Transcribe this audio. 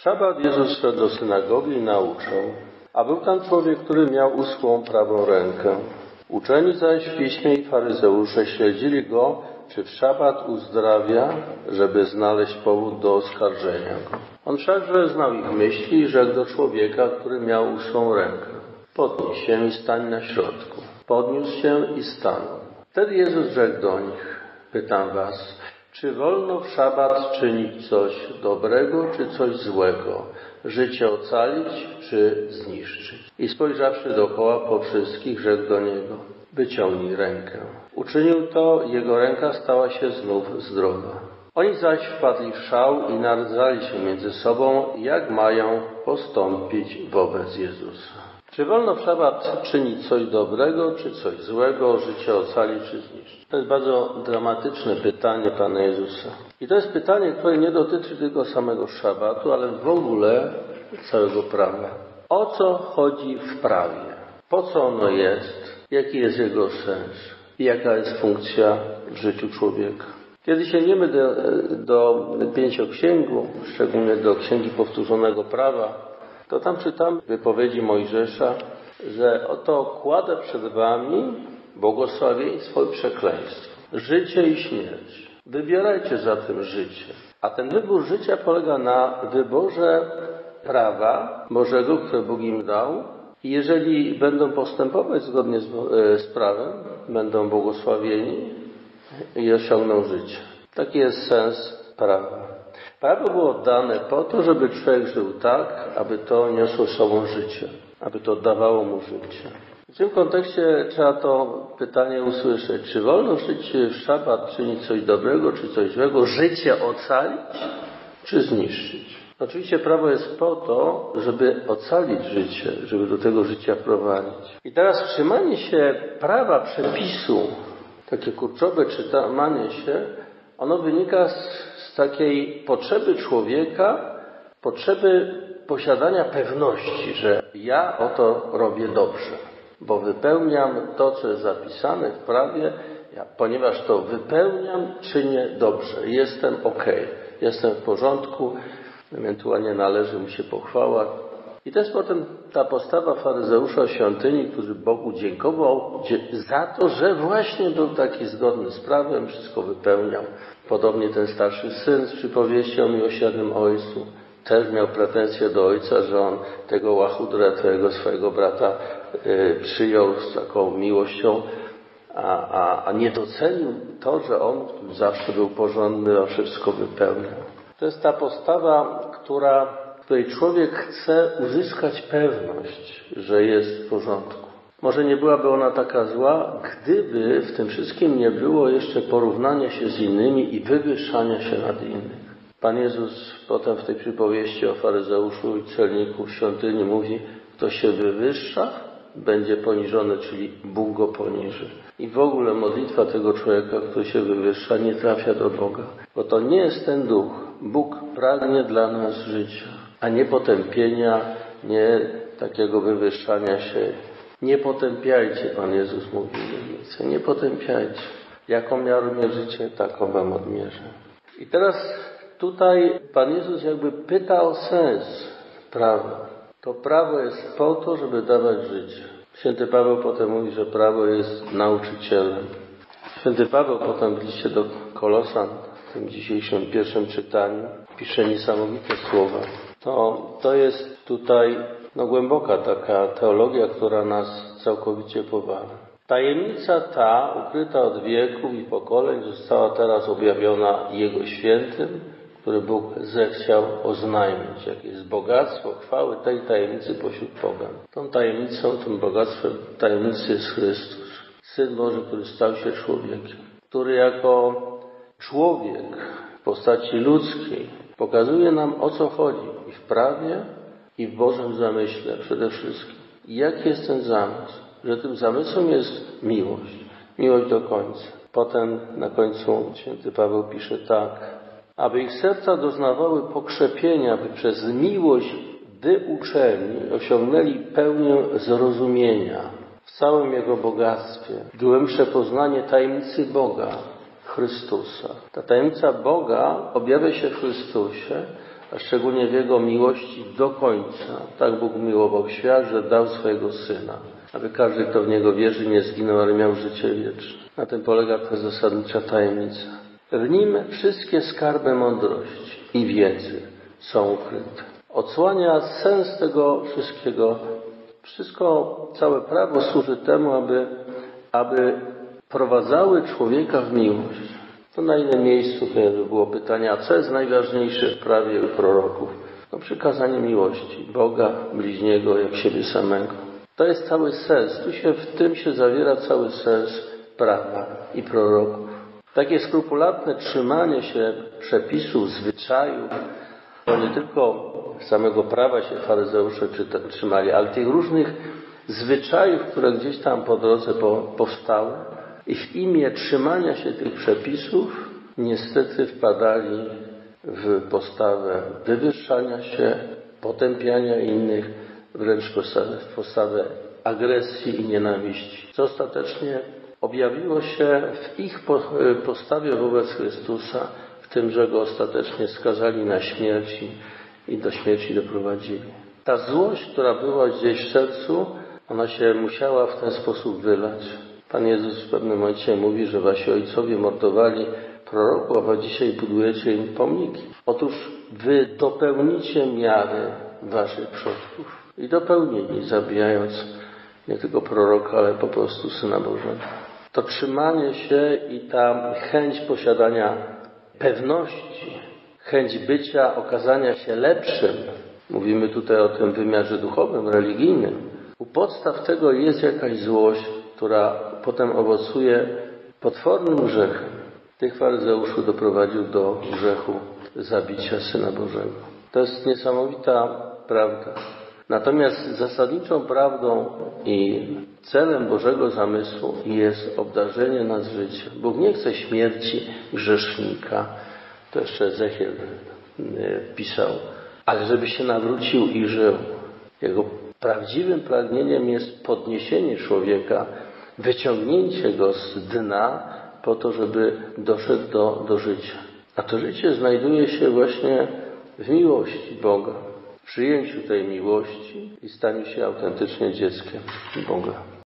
W szabat Jezus szedł do synagogi i nauczał. A był tam człowiek, który miał uschłą prawą rękę. Uczeni zaś w piśmie i faryzeusze śledzili go, czy w szabat uzdrawia, żeby znaleźć powód do oskarżenia go. On wszakże znał ich myśli i rzekł do człowieka, który miał uschłą rękę. Podnieś się i stań na środku. Podniósł się i stanął. Wtedy Jezus rzekł do nich, pytam was, czy wolno w szabat czynić coś dobrego, czy coś złego? Życie ocalić, czy zniszczyć? I spojrzawszy dookoła po wszystkich, rzekł do niego, wyciągnij rękę. Uczynił to, jego ręka stała się znów zdrowa. Oni zaś wpadli w szał i nardzali się między sobą, jak mają postąpić wobec Jezusa. Czy wolno w szabat czynić coś dobrego, czy coś złego, życie ocalić, czy zniszczyć? To jest bardzo dramatyczne pytanie Pana Jezusa. I to jest pytanie, które nie dotyczy tylko samego szabatu, ale w ogóle całego prawa. O co chodzi w prawie? Po co ono jest? Jaki jest jego sens? I jaka jest funkcja w życiu człowieka? Kiedy sięgniemy do, do pięcioksięgu, szczególnie do Księgi Powtórzonego Prawa, to tam czytam wypowiedzi Mojżesza, że oto kładę przed wami błogosławieństwo i przekleństwo, życie i śmierć. Wybierajcie zatem życie. A ten wybór życia polega na wyborze prawa Bożego, które Bóg im dał. I jeżeli będą postępować zgodnie z, z prawem, będą błogosławieni i osiągną życie. Taki jest sens prawa. Prawo było dane po to, żeby człowiek żył tak, aby to niosło sobą życie, aby to dawało mu życie. W tym kontekście trzeba to pytanie usłyszeć. Czy wolno żyć w szabat, czynić coś dobrego, czy coś złego, życie ocalić, czy zniszczyć? Oczywiście prawo jest po to, żeby ocalić życie, żeby do tego życia prowadzić. I teraz trzymanie się prawa, przepisu, takie kurczowe czytanie się, ono wynika z, z takiej potrzeby człowieka, potrzeby posiadania pewności, że ja oto robię dobrze, bo wypełniam to, co jest zapisane w prawie, ja, ponieważ to wypełniam, czynię dobrze, jestem ok, jestem w porządku, ewentualnie należy mu się pochwała. I to jest potem ta postawa faryzeusza świątyni, który Bogu dziękował za to, że właśnie był taki zgodny z prawem, wszystko wypełniał. Podobnie ten starszy syn z przypowieści o miłosiernym ojcu też miał pretensje do ojca, że on tego łachudrę, tego swojego brata y, przyjął z taką miłością, a, a, a nie docenił to, że on zawsze był porządny, a wszystko wypełniał. To jest ta postawa, która, w której człowiek chce uzyskać pewność, że jest w porządku. Może nie byłaby ona taka zła, gdyby w tym wszystkim nie było jeszcze porównania się z innymi i wywyższania się nad innych. Pan Jezus potem w tej przypowieści o faryzeuszu i celniku w świątyni mówi, kto się wywyższa, będzie poniżony, czyli Bóg go poniży. I w ogóle modlitwa tego człowieka, który się wywyższa, nie trafia do Boga. Bo to nie jest ten duch. Bóg pragnie dla nas życia, a nie potępienia, nie takiego wywyższania się. Nie potępiajcie, Pan Jezus mówi w nie potępiajcie. Jaką miarą mierzycie, taką wam odmierzę. I teraz tutaj Pan Jezus jakby pyta o sens prawa. To prawo jest po to, żeby dawać życie. Święty Paweł potem mówi, że prawo jest nauczycielem. Święty Paweł potem w liście do Kolosan, w tym dzisiejszym pierwszym czytaniu, pisze niesamowite słowa. To, to jest tutaj no, głęboka taka teologia, która nas całkowicie powala. Tajemnica ta, ukryta od wieków i pokoleń, została teraz objawiona Jego świętym, który Bóg zechciał oznajmić, jakie jest bogactwo chwały tej tajemnicy pośród pogan. Tą tajemnicą, tym bogactwem tajemnicy jest Chrystus, Syn Boży, który stał się człowiekiem, który jako człowiek w postaci ludzkiej pokazuje nam o co chodzi i w prawie, i w Bożym zamyśle przede wszystkim. Jaki jest ten zamysł? Że tym zamysłem jest miłość. Miłość do końca. Potem na końcu święty Paweł pisze tak, aby ich serca doznawały pokrzepienia, by przez miłość wyuczeni osiągnęli pełnię zrozumienia w całym Jego bogactwie, głębsze poznanie tajemnicy Boga, Chrystusa. Ta tajemnica Boga objawia się w Chrystusie, a szczególnie w Jego miłości do końca. Tak Bóg miłował świat, że dał swojego Syna, aby każdy, kto w Niego wierzy, nie zginął, ale miał życie wieczne. Na tym polega ta zasadnicza tajemnica. W Nim wszystkie skarby mądrości i wiedzy są ukryte. Odsłania sens tego wszystkiego. Wszystko, całe prawo służy temu, aby, aby prowadzały człowieka w miłość. To na innym miejscu by było pytanie, a co jest najważniejsze w prawie proroków? No przykazanie miłości Boga, bliźniego, jak siebie samego. To jest cały sens. Tu się, w tym się zawiera cały sens prawa i proroków. Takie skrupulatne trzymanie się przepisów, zwyczajów, to nie tylko samego prawa się faryzeusze trzymali, ale tych różnych zwyczajów, które gdzieś tam po drodze powstały, i w imię trzymania się tych przepisów niestety wpadali w postawę wywyższania się, potępiania innych, wręcz w postawę agresji i nienawiści, co ostatecznie objawiło się w ich postawie wobec Chrystusa, w tym, że go ostatecznie skazali na śmierć i do śmierci doprowadzili. Ta złość, która była gdzieś w sercu, ona się musiała w ten sposób wylać. Pan Jezus w pewnym momencie mówi, że wasi ojcowie mordowali proroków, a dzisiaj budujecie im pomniki. Otóż wy dopełnicie miary waszych przodków. I dopełnili, zabijając nie tylko proroka, ale po prostu Syna Bożego. To trzymanie się i ta chęć posiadania pewności, chęć bycia, okazania się lepszym, mówimy tutaj o tym wymiarze duchowym, religijnym, u podstaw tego jest jakaś złość, która potem owocuje potwornym grzechem. Tych faryzeuszu doprowadził do grzechu zabicia Syna Bożego. To jest niesamowita prawda. Natomiast zasadniczą prawdą i celem Bożego zamysłu jest obdarzenie nas życiem. Bóg nie chce śmierci grzesznika, to jeszcze Ezechiel e, pisał, ale żeby się nawrócił i żył. Jego prawdziwym pragnieniem jest podniesienie człowieka wyciągnięcie go z dna po to, żeby doszedł do, do życia. A to życie znajduje się właśnie w miłości Boga, w przyjęciu tej miłości i staniu się autentycznie dzieckiem Boga.